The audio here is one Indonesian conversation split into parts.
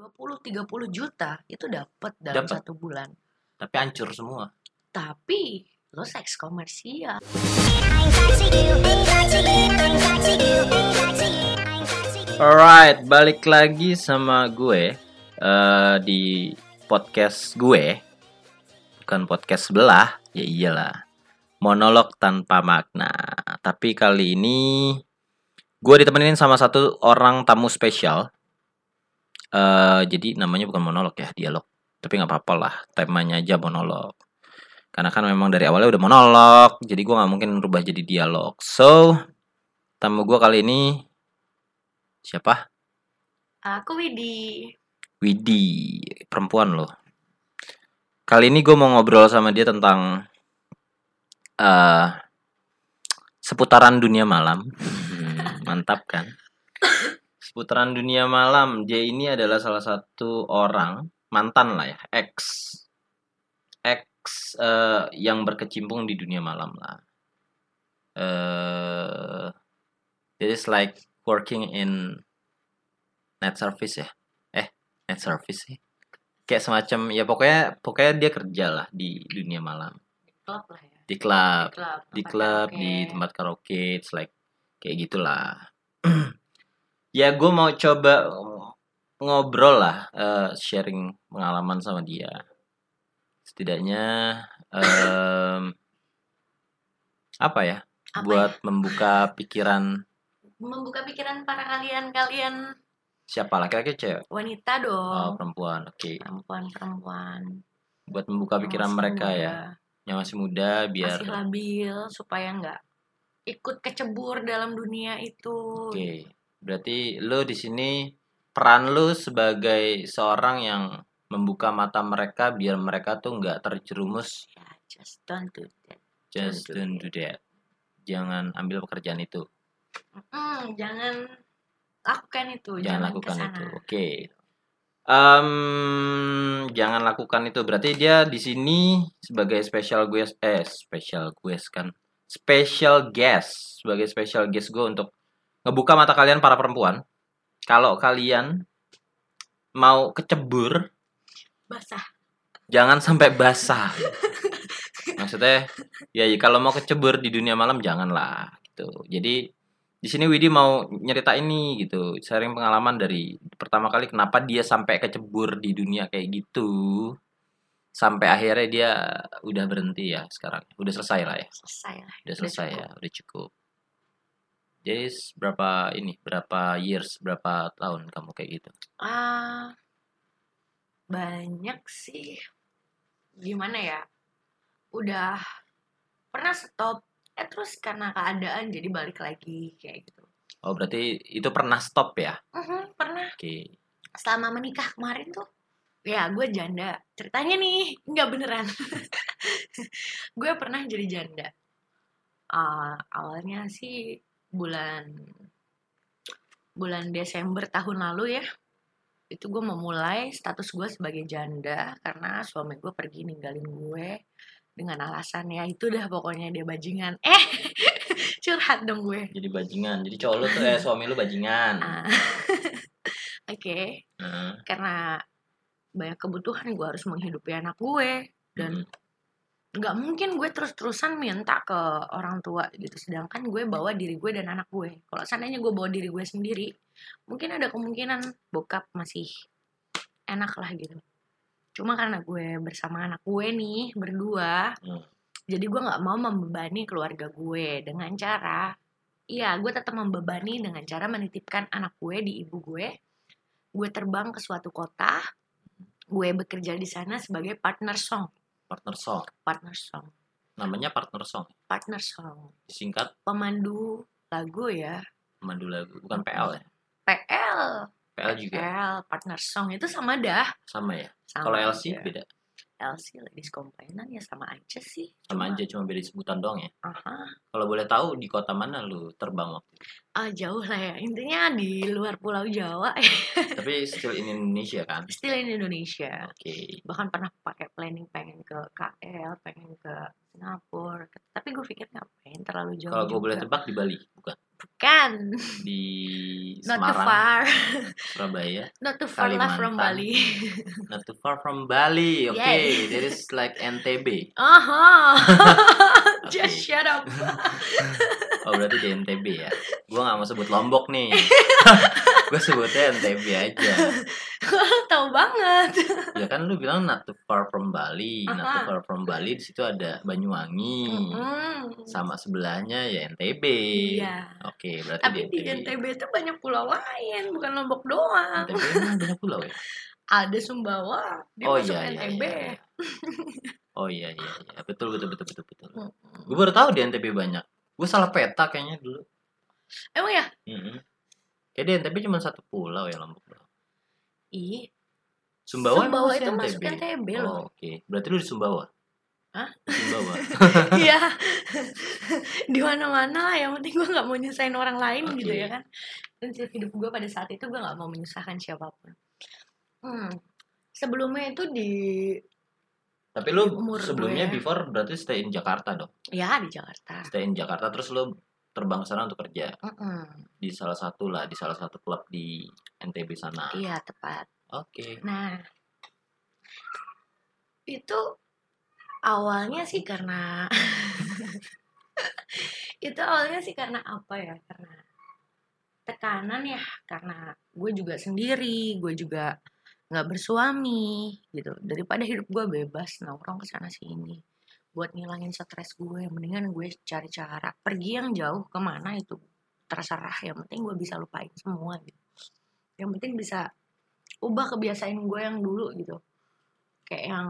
20 30 juta itu dapat dalam Dapet. satu bulan. Tapi hancur semua. Tapi lo seks komersial. Alright, balik lagi sama gue eh, di podcast gue, bukan podcast sebelah, ya iyalah, monolog tanpa makna. Tapi kali ini gue ditemenin sama satu orang tamu spesial. Eh, jadi namanya bukan monolog ya, dialog. Tapi nggak apa-apa lah, temanya aja monolog. Karena kan memang dari awalnya udah monolog, jadi gue nggak mungkin berubah jadi dialog. So, tamu gue kali ini siapa? Aku Widi. Widi, perempuan loh. Kali ini gue mau ngobrol sama dia tentang eh seputaran dunia malam. Hmm, Mantap kan? Seputaran dunia malam. Dia ini adalah salah satu orang mantan lah ya, ex, ex eh, yang berkecimpung di dunia malam lah. Eh, it is like working in net service ya net service sih kayak semacam ya pokoknya pokoknya dia kerja lah di dunia malam Klub lah ya. di klub Klub. di klub karaoke. di tempat karaoke it's like kayak gitulah ya gue mau coba ngobrol lah eh, sharing pengalaman sama dia setidaknya em, apa ya Apa buat ya? membuka pikiran membuka pikiran para kalian-kalian siapa laki-laki cewek wanita oh dong. perempuan oke Perempuan-perempuan. buat membuka yang pikiran mereka muda, ya yang masih muda biar Masih labil supaya nggak ikut kecebur dalam dunia itu. Oke, berarti lo di sini peran lo sebagai seorang yang membuka mata mereka biar mereka tuh nggak terjerumus Ya, just don't do that. just Don't don't do that. Jangan ambil pekerjaan itu, Mm, jangan lakukan itu. jangan lakukan ke sana. itu. Oke. Em, jangan lakukan itu. Berarti dia di sini sebagai special guest eh special guest kan. Special guest sebagai special guest gue untuk ngebuka mata kalian para perempuan. Kalau kalian mau kecebur Basah. jangan sampai basah. Maksudnya ya ya, kalau mau kecebur di dunia malam janganlah gitu. Jadi di sini Widi mau nyerita ini gitu, sharing pengalaman dari pertama kali kenapa dia sampai kecebur di dunia kayak gitu. Sampai akhirnya dia udah berhenti ya sekarang. Udah selesai lah ya. Selesai lah. Udah selesai cukup. ya, udah cukup. Jadi berapa ini, berapa years, berapa tahun kamu kayak gitu? Ah, banyak sih. Gimana ya? Udah pernah stop. Eh terus karena keadaan jadi balik lagi kayak gitu. Oh, berarti itu pernah stop ya? Mhm, pernah Oke. selama menikah kemarin tuh ya gue janda ceritanya nih nggak beneran gue pernah jadi janda Ah, awalnya sih bulan bulan Desember tahun lalu ya itu gue memulai status gue sebagai janda karena suami gue pergi ninggalin gue dengan alasan ya itu dah pokoknya dia bajingan eh curhat dong gue Jadi bajingan. Jadi cowok lu tuh eh suami lu bajingan. Ah. oke Nah, karena banyak kebutuhan gue harus menghidupi anak gue dan mm, nggak mungkin gue terus-terusan minta ke orang tua gitu sedangkan gue bawa diri gue dan anak gue. Kalau seandainya gue bawa diri gue sendiri mungkin ada kemungkinan bokap masih enak lah gitu. Cuma karena gue bersama anak gue nih berdua Hmm. jadi gue nggak mau membebani keluarga gue dengan cara iya gue tetap membebani dengan cara menitipkan anak gue di ibu gue. Gue terbang ke suatu kota gue bekerja di sana sebagai partner song partner song. partner song Namanya partner song. partner song Disingkat pemandu lagu ya pemandu lagu, bukan PL ya. PL PL juga PL partner song itu sama dah sama ya. Kalau LC aja. beda. LC ladies komplainan ya sama aja sih Sama Cuma, aja cuma beda sebutan doang ya. aha. Kalau boleh tahu di kota mana lu terbang waktu itu? ah jauh lah ya intinya di luar pulau Jawa Tapi still in Indonesia kan. still in Indonesia Oke. bahkan pernah pakai planning pengen ke KL pengen ke Singapura tapi gue pikir ngapain terlalu jauh Kalau gue boleh tebak di Bali, bukan? Bukan. di Not too Semarang, far. Surabaya. Not too far lah from. Bali. Not too far from Bali. Oke, Yes. that is like NTB. Aha. Oke. Just shut up. Oh berarti di NTB ya. Gua nggak mau sebut Lombok nih. gue sebutnya NTB aja. Tahu banget. Ya kan lu bilang not too far from Bali. Not too far from Bali di situ ada Banyuwangi. Mm-mm. Sama sebelahnya ya NTB. Iya. Oke, berarti Tapi di di NTB itu banyak pulau lain, bukan Lombok doang. NTB emang banyak pulau ya? Ada Sumbawa, dia oh masuk iya, iya, NTB. iya, iya. Oh iya iya iya. Betul betul betul betul betul. Mm-mm. Gue baru tahu di NTB banyak. Gue salah peta kayaknya dulu. Emang ya? Mm-mm. Kayak di NTB cuma satu pulau ya Lombok doang. Iya. Sumbawa, Sumbawa itu masuk NTB loh. Oh, Oke, berarti lu di Sumbawa. Hah? Sumbawa. Iya. di mana-mana lah, yang penting gue nggak mau nyusahin orang lain Oke. gitu ya kan. Prinsip hidup gue pada saat itu gue nggak mau menyusahkan siapa pun. Hmm. Sebelumnya itu di Tapi lu umur sebelumnya gue. before berarti stay in Jakarta dong. ya di Jakarta. Stay in Jakarta terus lu terbang ke sana untuk kerja Mm-mm. di salah satu lah di salah satu klub di NTB sana. Iya tepat. Oke. Nah, itu awalnya sih karena itu awalnya sih karena apa ya? Karena tekanan ya, karena gue juga sendiri, gue juga nggak bersuami gitu. Daripada hidup gue bebas nongkrong ke sana sini buat ngilangin stres gue, mendingan gue cari cara pergi yang jauh ke mana itu terserah. Yang penting gue bisa lupain semua gitu. Yang penting bisa ubah kebiasaan gue yang dulu gitu kayak yang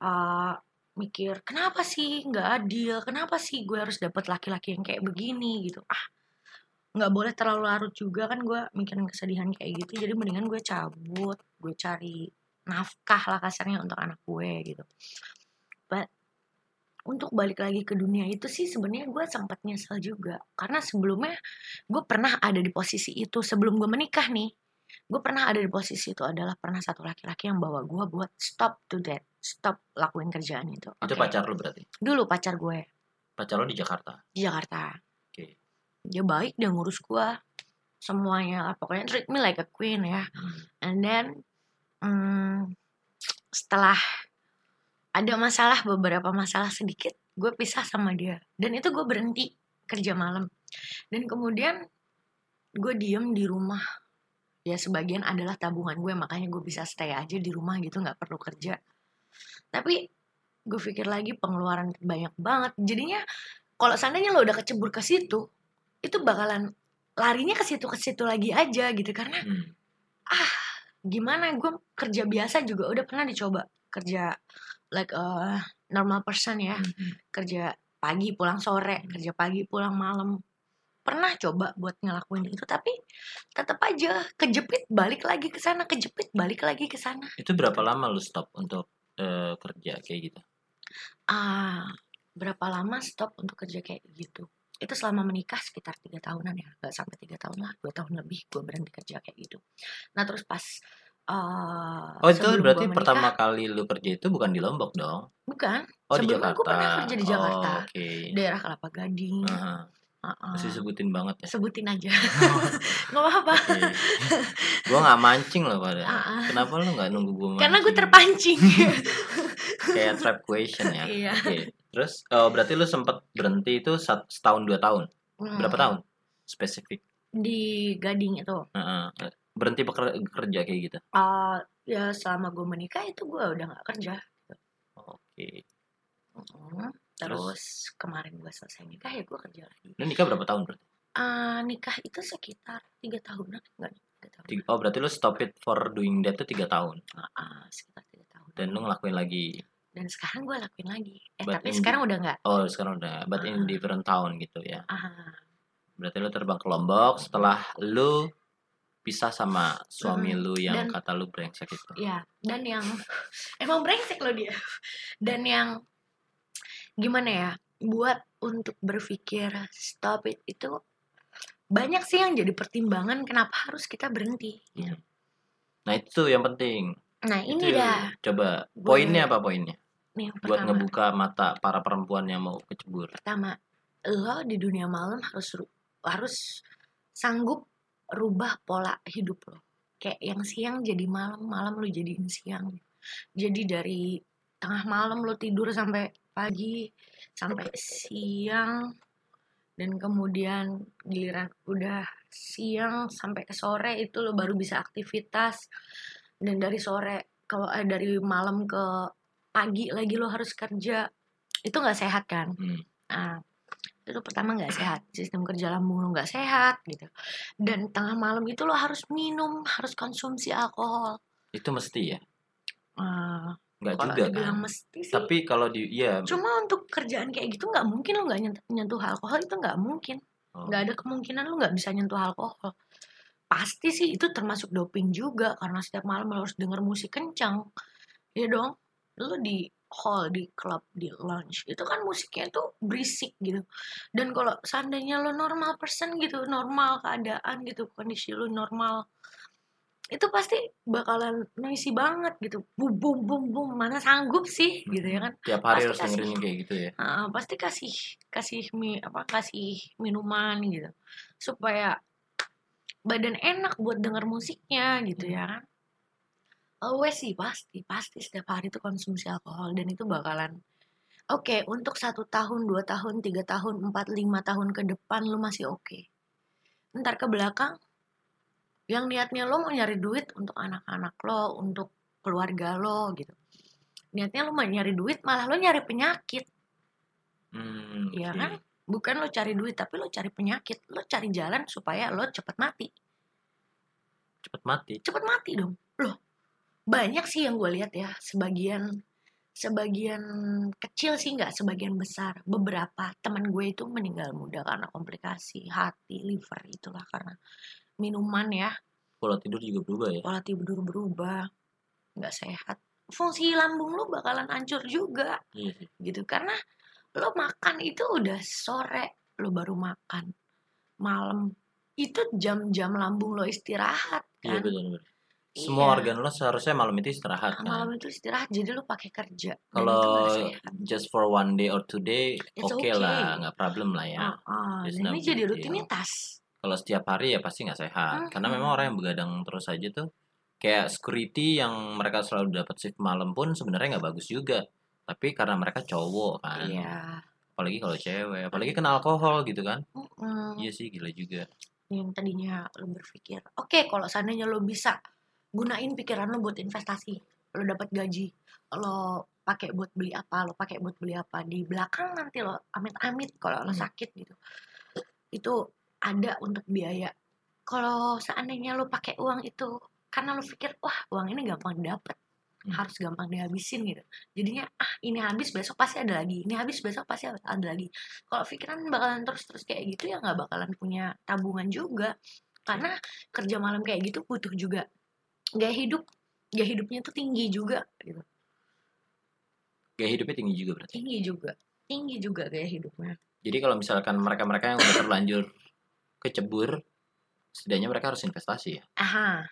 uh, mikir kenapa sih nggak adil kenapa sih gue harus dapet laki-laki yang kayak begini gitu ah nggak boleh terlalu larut juga kan gue mikirin kesedihan kayak gitu jadi mendingan gue cabut gue cari nafkah lah kasarnya untuk anak gue gitu but untuk balik lagi ke dunia itu sih sebenarnya gue sempat nyesel juga karena sebelumnya gue pernah ada di posisi itu sebelum gue menikah nih gue pernah ada di posisi itu adalah pernah satu laki-laki yang bawa gue buat stop to that stop lakuin kerjaan itu Itu Oke. pacar lu berarti. dulu pacar gue Pacar lu di Jakarta. di Jakarta. Dia baik dia ngurus gue semuanya. Lah pokoknya treat me like a queen ya. Hmm. and then hmm, setelah ada masalah beberapa masalah sedikit gue pisah sama dia. Dan itu gue berhenti kerja malam. Dan kemudian gue diem di rumah. Ya sebagian adalah tabungan gue makanya gue bisa stay aja di rumah gitu nggak perlu kerja. Tapi gue pikir lagi pengeluaran banyak banget. Jadinya kalau seandainya lo udah kecebur ke situ itu bakalan larinya ke situ ke situ lagi aja gitu karena Hmm. gimana gue kerja biasa juga udah pernah dicoba kerja like a normal person ya Hmm, hmm. kerja pagi pulang sore kerja pagi pulang malam pernah coba buat ngelakuin itu tapi tetap aja kejepit balik lagi ke sana kejepit balik lagi ke sana Itu berapa lama lu stop untuk eh, kerja kayak gitu? ah berapa lama stop untuk kerja kayak gitu itu selama menikah sekitar tiga tahunan ya nggak sampai tiga tahun lah dua tahun lebih gue berhenti kerja kayak gitu nah terus pas uh, Oh itu sebelum berarti menikah- pertama kali lu kerja itu bukan di Lombok dong? bukan Oh di Sebelumnya Jakarta. gua pernah kerja di Jakarta. Oh, Oke. daerah Kelapa Gading Aha. Uh-uh. Masih sebutin banget ya. sebutin aja nggak apa-apa gua nggak mancing loh pada. Ah. Kenapa lu nggak nunggu gua mancing? karena gue terpancing Kayak trap question ya. Iya. Oke. Terus oh, berarti lu sempat berhenti itu setahun dua tahun. Hmm. Berapa tahun? Spesifik. di Gading itu Heeh. Berhenti beker- kerja kayak gitu. uh, ya selama gue menikah itu gue udah nggak kerja Oke. Mm. Terus kemarin gue selesai nikah ya gue kerja lagi Lu nikah berapa tahun berarti? Ah, nikah itu sekitar tiga tahunan enggak nih tiga tahun Oh berarti lu stop it for doing that tuh tiga tahun. Ah, ah, sekitar tiga tahun Dan lu ngelakuin lagi. dan sekarang gue lakuin lagi eh But tapi in- sekarang udah nggak Oh sekarang udah. But in Ah. different town gitu ya. ah Berarti lu terbang ke Lombok setelah lu pisah sama suami Mm, lu yang dan- kata lu brengsek itu. ya dan yang emang brengsek loh dia dan yang gimana ya buat untuk berpikir stop it itu banyak sih yang jadi pertimbangan kenapa harus kita berhenti gitu. Nah itu yang penting. nah itu ini dah coba Gue- poinnya apa poinnya? nih yang Buat pertama ngebuka mata para perempuan yang mau kecebur. pertama lo di dunia malam harus ru- harus sanggup rubah pola hidup lo kayak yang siang jadi malam malam lo jadiin siang jadi dari tengah malam lo tidur sampai pagi sampai siang dan kemudian giliran udah siang sampai ke sore itu lo baru bisa aktivitas dan dari sore kalau eh, dari malam ke pagi lagi lo harus kerja itu nggak sehat kan Hmm. Nah, itu pertama nggak sehat, sistem kerja lambung lo nggak sehat gitu. Dan tengah malam itu lo harus minum, harus konsumsi alkohol. Itu mesti ya? Eh, Nggak juga kan? mesti sih. Tapi kalau di iya Cuma untuk kerjaan kayak gitu nggak mungkin lo nggak nyentuh, nyentuh alkohol itu nggak mungkin. oh, Nggak ada kemungkinan lo nggak bisa nyentuh alkohol. Pasti sih itu termasuk doping juga karena setiap malam lo harus denger musik kencang. Iya dong. Lo di hall, di klub, di lounge itu kan musiknya tuh berisik gitu. Dan kalau seandainya lo normal person gitu, normal keadaan gitu, kondisi lo normal itu pasti bakalan noisy banget gitu. Bum bum bum bum, mana sanggup sih gitu ya kan. tiap hari Pasti harus kasih. dengerin kayak gitu ya. Heeh, pasti kasih kasih mi, apa kasih minuman gitu supaya badan enak buat denger musiknya gitu ya kan always sih pasti pasti setiap hari itu konsumsi alkohol dan itu bakalan oke untuk satu tahun dua tahun tiga tahun empat lima tahun ke depan lu masih oke ntar ke belakang yang niatnya lo mau nyari duit untuk anak-anak lo untuk keluarga lo gitu niatnya lo mau nyari duit malah lo nyari penyakit Hmm, Iya oke. kan? Bukan lo cari duit, tapi lo cari penyakit. Lo cari jalan supaya lo cepet mati. Cepet mati. Cepet mati dong. Loh, banyak sih yang gue lihat ya. Sebagian sebagian kecil sih nggak sebagian besar. Beberapa teman gue itu meninggal muda karena komplikasi hati, liver itulah karena minuman ya. Pola tidur juga berubah ya. Pola tidur berubah, nggak sehat. Fungsi lambung lo bakalan hancur juga. Iya sih. gitu karena lo makan itu udah sore lo baru makan malam itu jam-jam lambung lo istirahat Iya kan betul betul. Semua Iya. organ lo seharusnya malam itu istirahat kan. malam itu istirahat jadi lo pakai kerja Kalau just for one day or two day, oke okay. lah, nggak problem lah ya. Dan no ini jadi rutinitas Kalau setiap hari ya pasti nggak sehat. Karena Mhm. memang orang yang begadang terus aja tuh kayak security yang mereka selalu dapat shift malam pun sebenarnya nggak bagus juga. Tapi karena mereka cowok kan, iya apalagi kalau cewek, apalagi kena alkohol gitu kan. Mm-mm. Iya sih gila juga. yang tadinya lo berpikir oke kalau seandainya lo bisa gunain pikiran lo buat investasi lo dapat gaji lo pakai buat beli apa lo pakai buat beli apa di belakang nanti lo amit-amit kalau lo Hmm. sakit gitu itu ada untuk biaya. Kalau seandainya lo pakai uang itu karena lo pikir wah uang ini gampang dapet Hmm. harus gampang dihabisin gitu. Jadinya ah ini habis besok pasti ada lagi ini habis besok pasti ada lagi. Kalau pikiran bakalan terus terus kayak gitu ya nggak bakalan punya tabungan juga. Karena kerja malam kayak gitu butuh juga gaya hidup gaya hidupnya tuh tinggi juga gitu. Gaya hidupnya tinggi juga berarti. tinggi juga tinggi juga gaya hidupnya. Jadi kalau misalkan mereka-mereka yang udah terlanjur kecebur, setidaknya mereka harus investasi ya. aha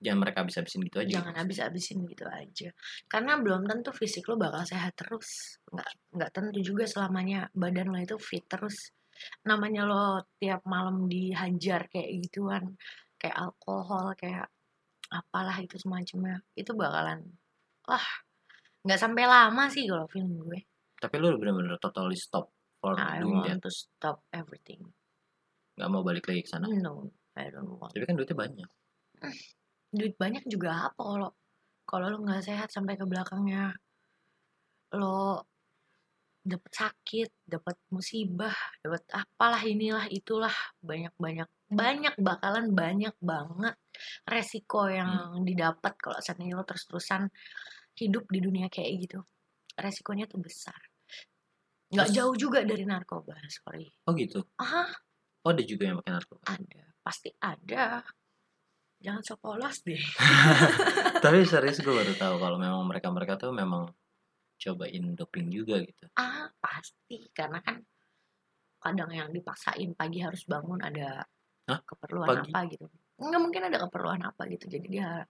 Jangan mereka habis-habisin gitu aja. jangan habis-habisin gitu aja karena belum tentu fisik lo bakal sehat terus nggak nggak tentu juga selamanya badan lo itu fit terus namanya lo tiap malam dihajar kayak gituan kayak alkohol kayak apalah itu semacamnya itu bakalan wah nggak sampai lama sih kalau film gue Tapi lu bener-bener totally stop for I doing that. want to stop everything Gak mau balik lagi ke sana. no I don't want. Tapi kan duitnya banyak. duit banyak juga apa kalau kalau lo nggak sehat sampai ke belakangnya lo dapet sakit dapet musibah dapet apalah inilah itulah. Banyak banyak banyak bakalan banyak banget resiko yang didapat kalau seandainya lo terus terusan hidup di dunia kayak gitu. Resikonya tuh besar. Nggak Terus- jauh juga dari narkoba sorry. Oh gitu. ah Oh ada juga yang pakai narkoba. ada pasti ada jangan sok polos deh Tapi serius gue baru tahu kalau memang mereka-mereka tuh memang cobain doping juga gitu. Ah, pasti. Karena kan kadang yang dipaksain pagi harus bangun ada Hah? keperluan Pagi? apa gitu. Nggak mungkin ada keperluan apa gitu. Jadi dia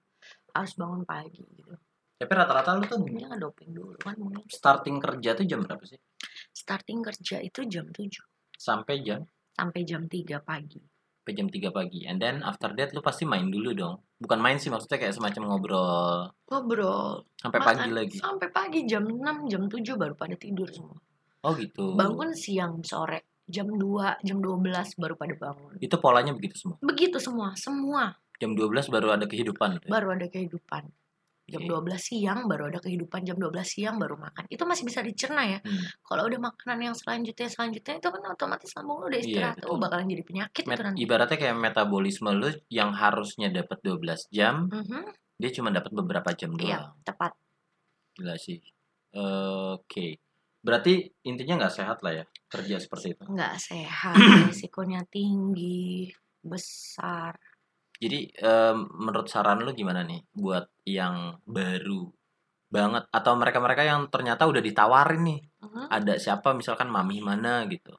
harus bangun pagi gitu. Tapi rata-rata lu tuh Dia ngedoping dulu kan mungkin. starting kerja tuh jam berapa sih? Starting kerja itu jam 7. sampai jam sampai jam 3 pagi. sampai jam 3 pagi. And then after that lu pasti main dulu dong. Bukan main sih maksudnya kayak semacam ngobrol Ngobrol sampai makan, pagi lagi. Sampai pagi jam 6, jam 7 baru pada tidur semua. Oh gitu. Bangun siang sore jam 2, jam 12 baru pada bangun. Itu polanya begitu semua. Begitu semua, semua Jam 12 baru ada kehidupan. baru ada kehidupan. Jam Oke. 12 siang baru ada kehidupan, jam 12 siang baru makan. Itu masih bisa dicerna ya. Hmm. Kalau udah makanan yang selanjutnya selanjutnya itu kan otomatis lambung lu udah Iya, istirahat. betul. oh, bakalan jadi penyakit Met- itu nanti. ibaratnya kayak metabolisme lu yang harusnya dapat 12 jam, Mhm, dia cuma dapat beberapa jam doang. Iya, tepat. Gila sih. Oke. Berarti intinya nggak sehat lah ya kerja seperti itu. Nggak sehat, risikonya tinggi, besar. Jadi em, menurut saran lu gimana nih buat yang baru banget atau mereka-mereka yang ternyata udah ditawarin nih Mhm. ada siapa misalkan mami mana gitu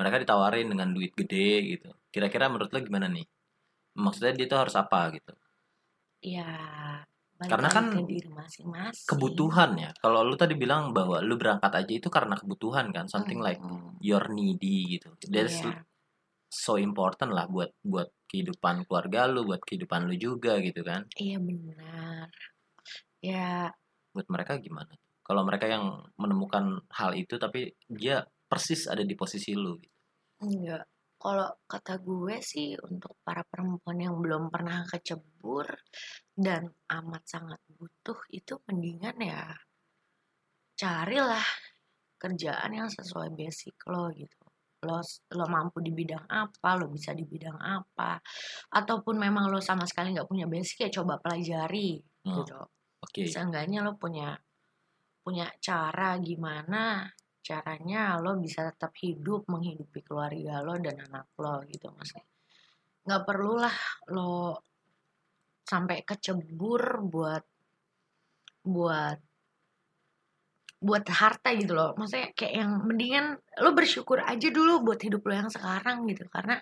mereka ditawarin dengan duit gede gitu kira-kira menurut lu gimana nih maksudnya dia tuh harus apa gitu Ya, Karena kan ke diri masing-masing. kebutuhan ya kalau lu tadi bilang bahwa lu berangkat aja itu karena kebutuhan kan something like Mhm. you're needy gitu that's Iya. So important lah buat buat kehidupan keluarga lu buat kehidupan lu juga gitu kan Iya benar. Ya, buat mereka gimana kalau mereka yang menemukan hal itu tapi dia persis ada di posisi lu gitu. enggak. Kalau kata gue sih untuk para perempuan yang belum pernah kecebur dan amat sangat butuh itu mendingan ya carilah kerjaan yang sesuai basic lo gitu. Lo lo mampu di bidang apa, lo bisa di bidang apa, ataupun memang lo sama sekali nggak punya basic ya coba pelajari Hmm, gitu. oke seenggaknya lo punya punya cara gimana caranya lo bisa tetap hidup menghidupi keluarga lo dan anak lo gitu maksudnya nggak perlulah lo sampai kecebur buat buat buat harta gitu loh. Maksudnya kayak yang mendingan lo bersyukur aja dulu buat hidup lo yang sekarang gitu. Karena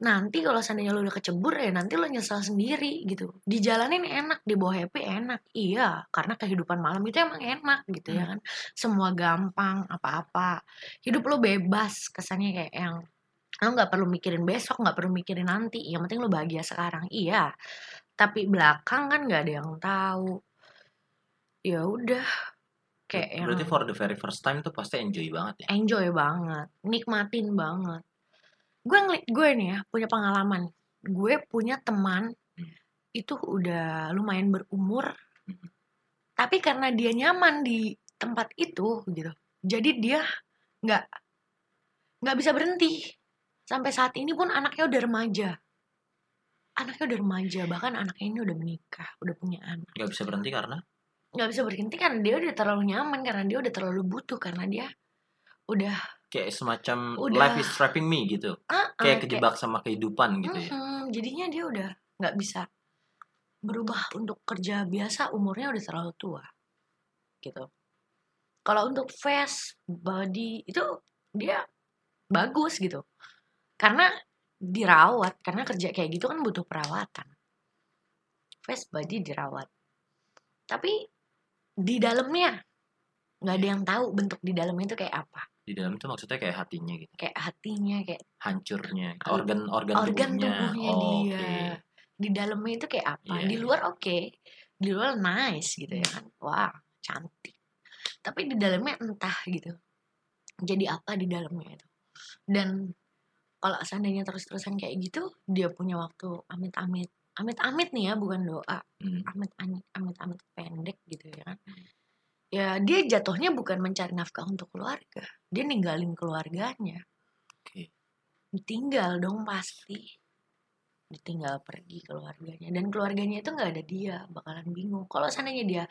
nanti kalau seandainya lo udah kecebur ya nanti lo nyesel sendiri gitu. Dijalanin enak dibawa happy enak. Iya karena kehidupan malam itu emang enak gitu ya kan. Semua gampang apa-apa. Hidup lo bebas kesannya kayak yang lo nggak perlu mikirin besok nggak perlu mikirin nanti. Yang penting lo bahagia sekarang. Iya tapi belakang kan nggak ada yang tahu. Ya udah kayak yang berarti for the very first time tuh pasti enjoy banget ya? Enjoy banget nikmatin banget. Gue ngeliat gue nih ya punya pengalaman. Gue punya teman Hmm. itu udah lumayan berumur Hmm. tapi karena dia nyaman di tempat itu gitu jadi dia nggak nggak bisa berhenti. Sampai saat ini pun anaknya udah remaja. Anaknya udah remaja bahkan anaknya ini udah menikah udah punya anak. Nggak bisa berhenti karena nggak bisa berhenti karena dia udah terlalu nyaman karena dia udah terlalu butuh karena dia udah kayak semacam Udah. life is trapping me gitu. Ah, ah, kayak kejebak sama kehidupan gitu ya. Mhm, jadinya dia udah nggak bisa berubah untuk kerja biasa umurnya udah terlalu tua gitu. Kalau untuk face body itu dia bagus gitu. Karena dirawat karena kerja kayak gitu kan butuh perawatan. Face body dirawat. Tapi di dalamnya. Nggak ada yang tahu bentuk di dalamnya itu kayak apa. Di dalam itu maksudnya kayak hatinya gitu. Kayak hatinya kayak hancurnya organ organ, organ tubuhnya, tubuhnya Oh, dia. oke. di dalamnya itu kayak apa? Iya, di iya. luar oke. Di luar nice gitu ya kan. Wah cantik. Tapi di dalamnya entah gitu. Jadi apa di dalamnya itu? Dan kalau seandainya terus-terusan kayak gitu dia punya waktu amit-amit amit-amit nih ya bukan doa. Hmm, amit-amit amit-amit pendek gitu ya. Kan Hmm. ya dia jatuhnya bukan mencari nafkah untuk keluarga. Dia ninggalin keluarganya. Oke. Ditinggal dong pasti. Ditinggal pergi keluarganya. Dan keluarganya itu nggak ada dia bakalan bingung. Kalau seandainya dia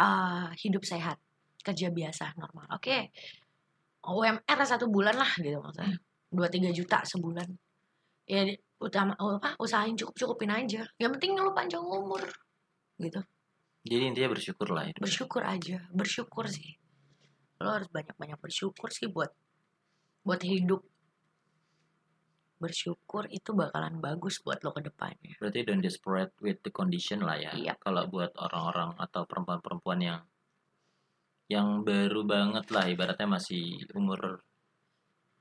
ah, hidup sehat kerja biasa normal oke. UMR satu bulan lah gitu maksudnya. Dua tiga juta sebulan. Ya utama oh, apa usahain cukup cukupin aja. Yang penting lu panjang umur gitu. Jadi intinya bersyukur lah hidup. Bersyukur aja bersyukur sih. Lo harus banyak banyak bersyukur sih buat buat hidup. Bersyukur itu bakalan bagus buat lo ke depannya. Berarti don't desperate with the condition lah ya. Iya. kalau buat orang-orang atau perempuan-perempuan yang yang baru banget lah ibaratnya masih umur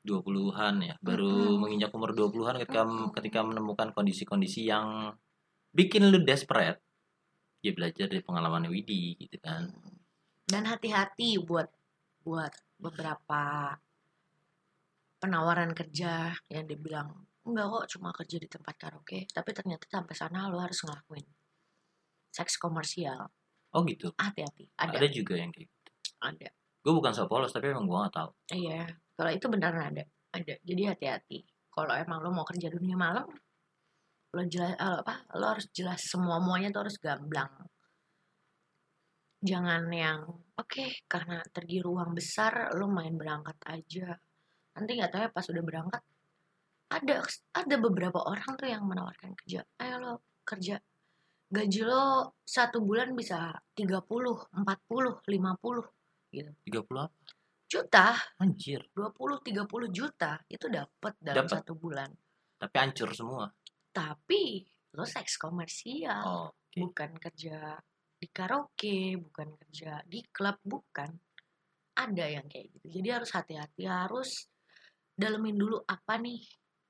20-an ya. Baru Mm-mm. menginjak umur 20-an ketika Mm-mm. ketika menemukan kondisi-kondisi yang bikin lu desperate. Ya belajar dari pengalaman Widi gitu kan. Dan hati-hati buat buat beberapa penawaran kerja yang dibilang enggak kok cuma kerja di tempat karaoke. Tapi ternyata sampai sana lo harus ngelakuin seks komersial. Oh gitu? Hati-hati. Ada. Ada, juga yang kayak gitu? Ada. Gue bukan so polos tapi emang gue gak tahu. Iya kalau itu beneran ada ada. Jadi hati-hati. Kalau emang lo mau kerja dunia malam lo jelas eh, apa lo harus jelas semua muanya tuh harus gamblang. Jangan yang oke karena tergiur uang besar lo main berangkat aja. Nanti nggak tahu ya pas udah berangkat ada ada beberapa orang tuh yang menawarkan kerja ayo lo kerja. Gaji lo satu bulan bisa 30, 40, 50 gitu. 30 apa? Juta. Anjir. 20 30 juta itu dapat dalam Dapet. satu bulan. tapi hancur semua. Tapi lo seks komersial, oh oke. Bukan kerja di karaoke, bukan kerja di klub, bukan. Ada yang kayak gitu. Jadi harus hati-hati, harus dalemin dulu apa nih?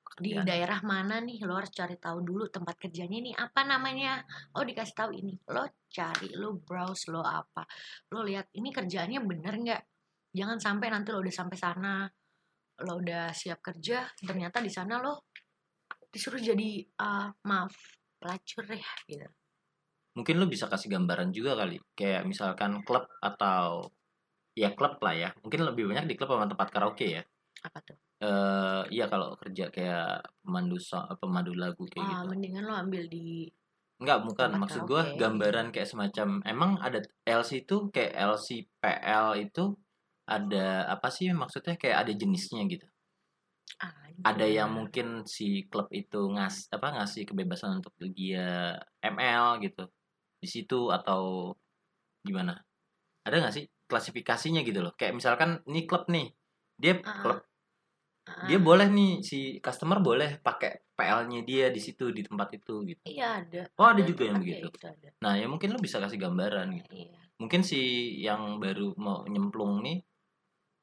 Di Kerjaan. daerah mana nih? Lo harus cari tahu dulu tempat kerjanya nih apa namanya? Oh dikasih tahu ini. Lo cari lo browse lo apa. Lo lihat ini kerjaannya bener nggak jangan sampai nanti lo udah sampai sana lo udah siap kerja ternyata di sana lo disuruh jadi ah, maaf pelacur ya gitu mungkin lu bisa kasih gambaran juga kali kayak misalkan klub atau ya klub lah ya mungkin lebih banyak di klub sama tempat karaoke ya apa tuh eh iya kalau kerja kayak pemandu so pemandu lagu kayak ah, gitu mendingan lo ambil di Enggak, bukan. Tempat Maksud karaoke. gambaran kayak semacam emang ada LC itu kayak LC PL itu ada apa sih maksudnya kayak ada jenisnya gitu. Ada yang mungkin si klub itu ngas apa ngasih kebebasan untuk dia ML gitu. Di situ atau gimana? Ada nggak sih klasifikasinya gitu loh. Kayak misalkan ini klub nih. Dia Ah, klub Ah, dia boleh nih si customer boleh pakai PL-nya dia di situ di tempat itu gitu. iya ada Oh, ada juga yang begitu. gitu ada Nah, ya mungkin lu bisa kasih gambaran gitu. iya mungkin si yang baru mau nyemplung nih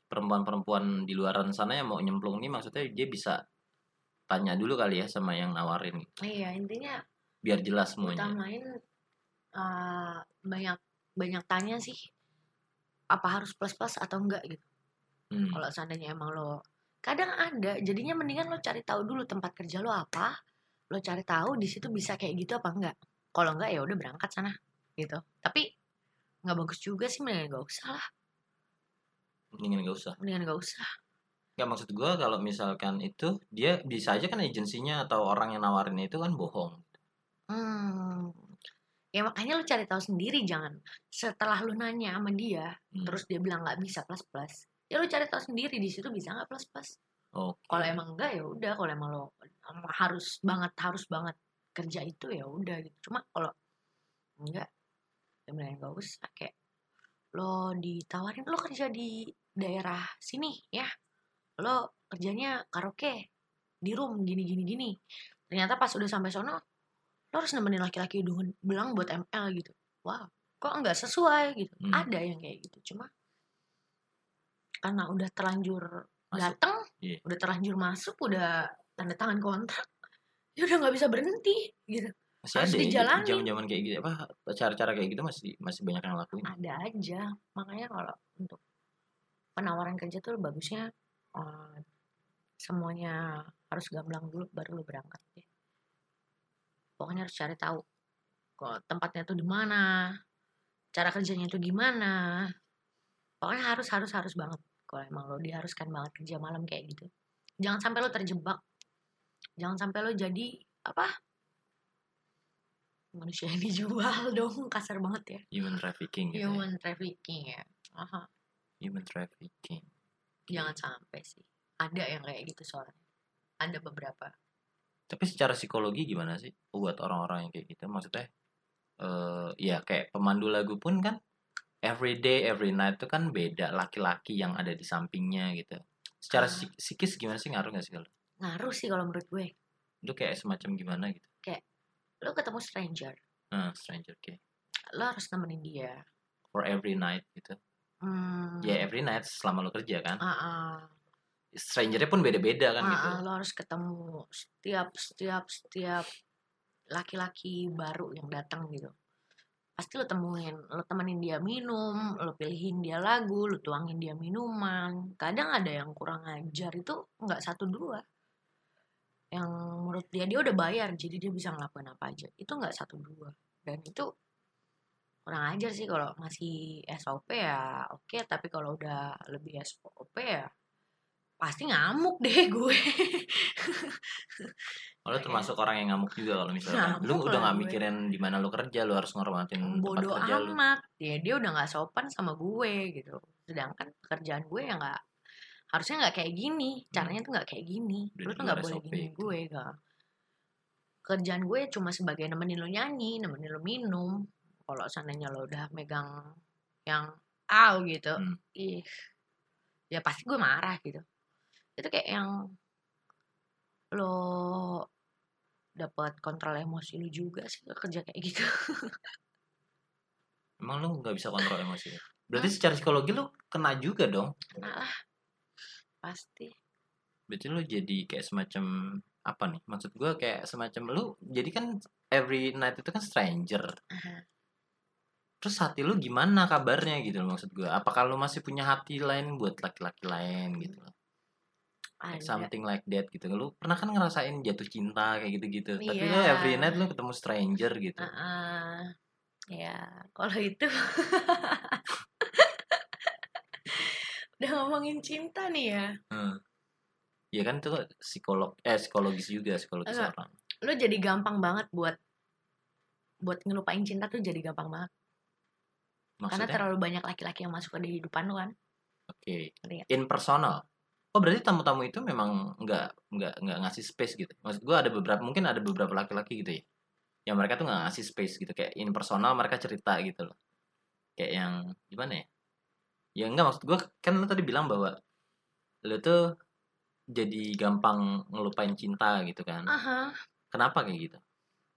perempuan-perempuan di luaran sana yang mau nyemplung nih maksudnya dia bisa tanya dulu kali ya sama yang nawarin gitu. iya intinya biar jelas semuanya. utamain uh, banyak banyak tanya sih apa harus plus plus atau enggak gitu. Hmm. kalau seandainya emang lo kadang ada jadinya mendingan lo cari tahu dulu tempat kerja lo apa lo cari tahu di situ bisa kayak gitu apa enggak. Kalau enggak ya udah berangkat sana gitu. Tapi nggak bagus juga sih mendingan gak usah lah mendingan gak usah. Mendingan gak usah. Nggak maksud gua kalau misalkan itu dia bisa aja kan agensinya atau orang yang nawarin itu kan bohong. Hmm. Ya makanya lo cari tahu sendiri jangan. Setelah lo nanya sama dia Hmm. terus dia bilang nggak bisa plus plus ya lo cari tahu sendiri di situ bisa nggak plus plus oke. Kalau emang enggak ya udah kalau emang lo harus banget harus banget kerja itu ya udah gitu. Cuma kalau enggak ya mendingan gak usah. Kayak lo ditawarin lo kerja di daerah sini ya lo kerjanya karaoke di room gini gini gini ternyata pas udah sampai sono lo harus nemenin laki-laki hidung belang buat ML gitu wow kok enggak sesuai gitu Hmm. ada yang kayak gitu cuma karena udah terlanjur Masuk. datang Iya. udah terlanjur masuk udah tanda tangan kontrak ya udah nggak bisa berhenti gitu masih harus ada ya dijalanin. zaman-zaman kayak gitu apa cara-cara kayak gitu masih masih banyak yang lakuin ada aja makanya kalau untuk penawaran kerja tuh bagusnya eh, semuanya harus gamblang dulu baru lu berangkat ya. pokoknya harus cari tahu kok tempatnya tuh di mana cara kerjanya tuh gimana. Pokoknya harus harus harus banget kalau emang lo diharuskan banget kerja malam kayak gitu. Jangan sampai lo terjebak. Jangan sampai lo jadi apa? Manusia yang dijual dong kasar banget ya. Human trafficking gitu ya. human trafficking ya. Aha, human trafficking jangan sampai sih ada yang kayak gitu soalnya ada beberapa Tapi secara psikologi gimana sih buat orang-orang yang kayak gitu? Maksudnya eh ya kayak pemandu lagu pun kan every day, every night itu kan beda laki-laki yang ada di sampingnya gitu. Secara Ah. psik- psikis gimana sih ngaruh gak sih kalau? ngaruh sih kalau menurut gue Itu kayak semacam gimana gitu. lo ketemu stranger Nah, stranger kayak lo harus nemenin dia for every night gitu. Hmm, Ya every night selama lo kerja kan. ah, ah. strangernya pun beda-beda kan Ah, gitu. Ah, lo harus ketemu setiap setiap setiap laki-laki baru yang datang gitu. Pasti lo temuin lo temenin dia minum lo pilihin dia lagu lo tuangin dia minuman. Kadang ada yang kurang ajar itu nggak satu dua. Yang menurut dia dia udah bayar jadi dia bisa ngelakuin apa aja. Itu nggak satu dua. Dan itu kurang ajar sih kalau masih SOP ya oke. Tapi kalau udah lebih SOP ya pasti ngamuk deh gue. Oh, lu termasuk orang yang ngamuk juga kalau misalnya lu Ngamuk udah nggak mikirin di mana lu kerja lu harus ngormatin tempat bodoh kerja lu. amat. Ya dia udah nggak sopan sama gue gitu. Sedangkan pekerjaan gue ya nggak harusnya nggak kayak gini. Caranya tuh nggak kayak gini. Udah lu tuh nggak boleh gini itu. gue gak kerjaan gue cuma sebagai nemenin lo nyanyi nemenin lo minum kalau seandainya lo udah megang yang aw gitu Hmm. ih ya pasti gue marah gitu. Itu kayak yang lo dapat kontrol emosi lu juga sih kerja kayak gitu. Emang lu nggak bisa kontrol emosi lu? berarti secara psikologi lu kena juga dong. Kena lah pasti. Berarti lu jadi kayak semacam apa nih? Maksud gua kayak semacam lu jadi kan every night itu kan stranger. Aha. Terus hati lu gimana kabarnya gitu loh maksud gua apakah lu masih punya hati lain buat laki-laki lain gitu loh ada something like that gitu lu pernah kan ngerasain jatuh cinta kayak gitu-gitu tapi lu Iya. every night lu ketemu stranger gitu Heeh. ya kalau itu udah ngomongin cinta nih ya Hmm. Ya kan itu psikolog eh psikologis juga psikologis Enggak. orang. lo jadi gampang banget buat buat ngelupain cinta tuh jadi gampang banget karena Maksudnya terlalu banyak laki-laki yang masuk ke kehidupan lo kan oke. Ngerti nggak? Impersonal. Oh berarti tamu-tamu itu memang nggak nggak nggak ngasih space gitu. Maksud gua ada beberapa mungkin ada beberapa laki-laki gitu ya. Yang mereka tuh nggak ngasih space gitu kayak impersonal mereka cerita gitu loh. Kayak yang gimana ya? Ya enggak maksud gua kan lu tadi bilang bahwa lu tuh jadi gampang ngelupain cinta gitu kan. Aha. Kenapa kayak gitu?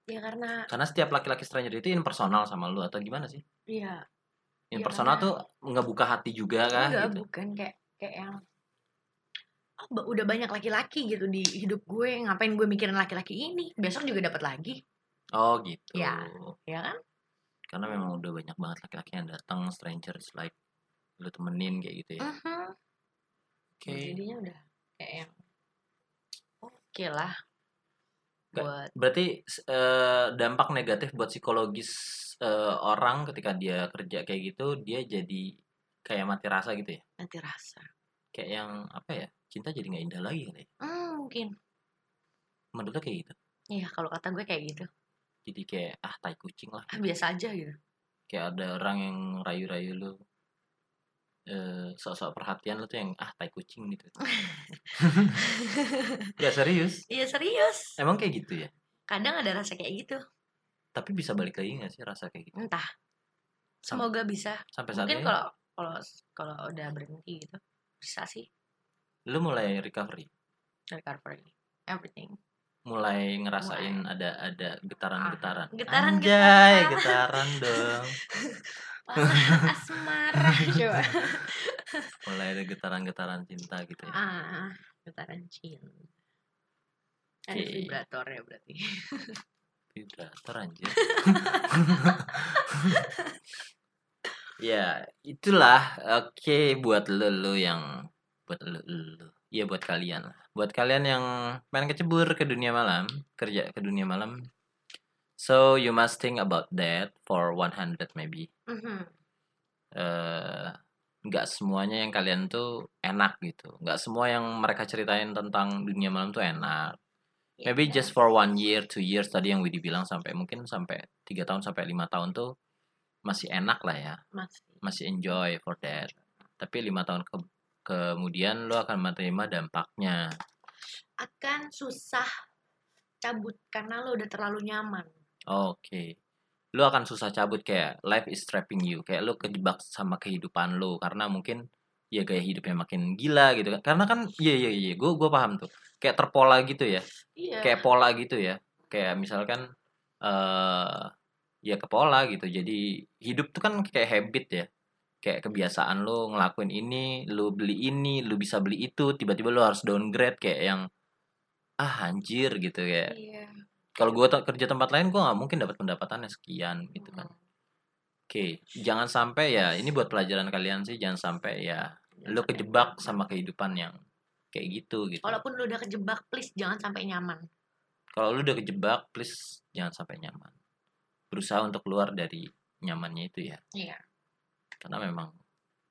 ya karena Karena setiap laki-laki stranger itu impersonal sama lu atau gimana sih? iya Impersonal karena- tuh nggak buka hati juga kan enggak gitu. bukan kayak kayak yang oh, udah banyak laki-laki gitu di hidup gue ngapain gue mikirin laki-laki ini besok juga dapat lagi Oh gitu. Ya. ya kan Karena memang udah banyak banget laki-laki yang datang strangers like lu temenin kayak gitu ya. Mhm. Oke. jadinya udah kayak yang oke lah Nggak- buat Berarti eh, dampak negatif buat psikologis eh, orang ketika dia kerja kayak gitu, dia jadi kayak mati rasa gitu ya. nanti rasa Kayak yang apa ya? Cinta jadi nggak indah lagi kali. ya. hmm, mungkin Menurut lo kayak gitu. iya kalau kata gue kayak gitu Jadi kayak ah tai kucing lah. ah, biasa aja gitu Kayak ada orang yang rayu-rayu lu eh sok-sok perhatian lu tuh yang ah tai kucing gitu. ya serius. iya serius Emang kayak gitu ya? kadang ada rasa kayak gitu Tapi bisa balik lagi gak sih rasa kayak gitu? entah. Semoga bisa. Sampai saat mungkin kalau kalau kalau udah berhenti gitu bisa sih. Lu mulai recovery, recovery. Everything. Mulai ngerasain ada ada getaran-getaran. Ah, getaran-getaran. Anjay, getaran dong. Wah, asmara. Coba. Mulai ada getaran-getaran cinta gitu ya. ah getaran cinta. Ada vibrator ya berarti Vibrator anjir. ya, itulah oke buat lu lu yang buat lu lu. Iya buat kalian lah. Buat kalian yang pengen kecebur ke dunia malam, kerja ke dunia malam. So you must think about that for 100 maybe. Mhm. eh nggak semuanya yang kalian tuh enak gitu. Nggak semua yang mereka ceritain tentang dunia malam tuh enak. Maybe Iya. just for one year, two years tadi yang Widi bilang sampai mungkin sampai tiga tahun sampai lima tahun tuh masih enak lah ya, masih masih enjoy for that. Tapi lima tahun ke kemudian lo akan menerima dampaknya. akan susah cabut karena lo udah terlalu nyaman Oke, lo akan susah cabut kayak life is trapping you, kayak lo kejebak sama kehidupan lo karena mungkin ya gaya hidupnya makin gila gitu kan. Karena kan iya iya iya, gue gue paham tuh, kayak terpola gitu ya. iya. Kayak pola gitu ya? Kayak misalkan eh ya ke pola gitu. Jadi hidup tuh kan kayak habit ya. Kayak kebiasaan lu ngelakuin ini lu beli ini lu bisa beli itu tiba-tiba lu harus downgrade kayak yang ah anjir gitu ya iya. Kalau gue kerja tempat lain gue nggak mungkin dapat pendapatannya sekian gitu kan. Oke jangan sampai ya ini buat pelajaran kalian sih jangan sampai ya sampai kejebak sama kehidupan yang kayak gitu gitu. Walaupun lu udah kejebak please jangan sampai nyaman. Kalau lu udah kejebak please jangan sampai nyaman. Berusaha untuk keluar dari nyamannya itu ya. Iya. Karena memang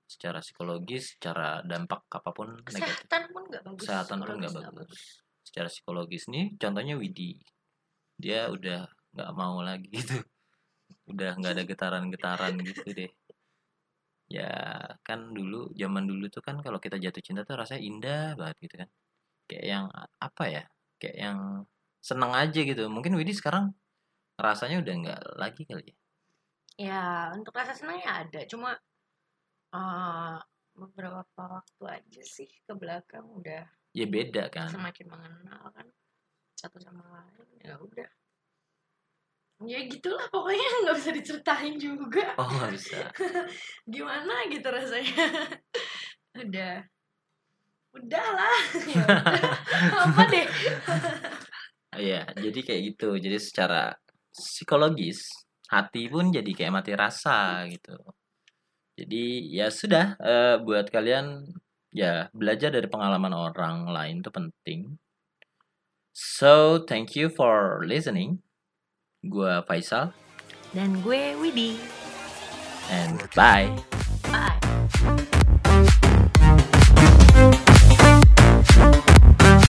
secara psikologis secara dampak apa pun negatif. Kesehatan pun nggak bagus kesehatan pun nggak psikologis bagus. Secara psikologis nih contohnya Widi. Dia udah nggak mau lagi gitu. Udah nggak ada getaran-getaran gitu deh ya kan dulu zaman dulu tuh kan kalau kita jatuh cinta tuh rasanya indah banget gitu kan. Kayak yang apa ya kayak yang seneng aja gitu. Mungkin Widi sekarang rasanya udah nggak lagi kali ya? Ya untuk rasa senangnya ada. Cuma eh, beberapa waktu aja sih ke belakang udah ya beda kan. semakin mengenal kan. Satu sama lain ya udah ya gitulah pokoknya nggak bisa diceritain juga oh nggak bisa gimana gitu rasanya udah udahlah ya udah. apa deh Iya, jadi kayak gitu. Jadi secara psikologis hati pun jadi kayak mati rasa gitu. Jadi ya sudah eh, buat kalian ya belajar dari pengalaman orang lain itu penting. So thank you for listening. Gua Faisal. Dan gue Widi. And bye. bye